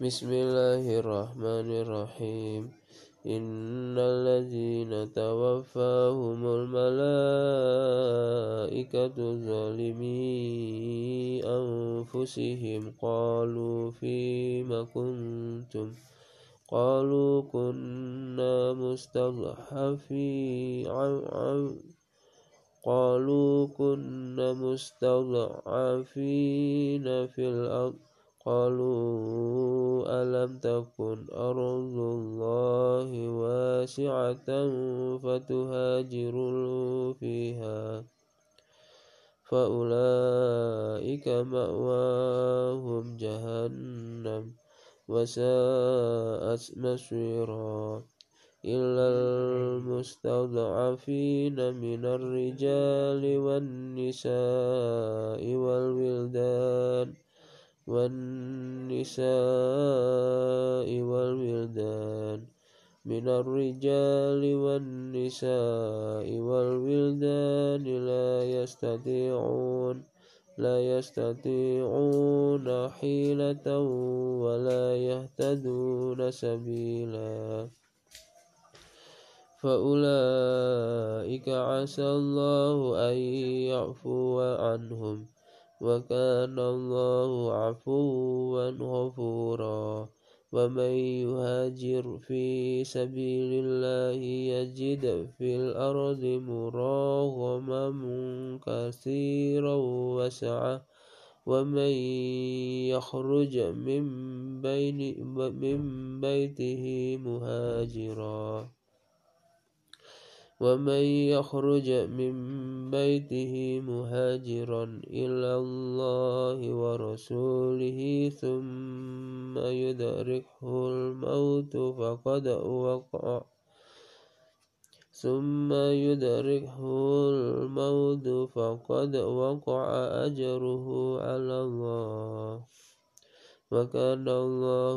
بسم الله الرحمن الرحيم إن الذين توفاهم الملائكة ظالمي أنفسهم قالوا فيما كنتم قالوا كنا مستضعفين قالوا كنا مستضعفين في الأرض قالوا ألم تكن أرض الله واسعة فتهاجروا فيها فأولئك مأواهم جهنم وساءت مصيرا إلا المستضعفين من الرجال والنساء والنساء والولدان من الرجال والنساء والولدان لا يستطيعون لا يستطيعون حيلة ولا يهتدون سبيلا. فأولئك عسى الله أن يعفو عنهم. وكان الله عفوا غفورا. ومن يهاجر في سبيل الله يجد في الأرض مراغما كثيرا وسعة ومن يخرج من بين من بيته مهاجرا. ومن يخرج من بيته مهاجرا إلى الله ورسوله ثم يدركه الموت فقد وقع. ثم يدركه الموت فقد وقع أجره على الله. وكان الله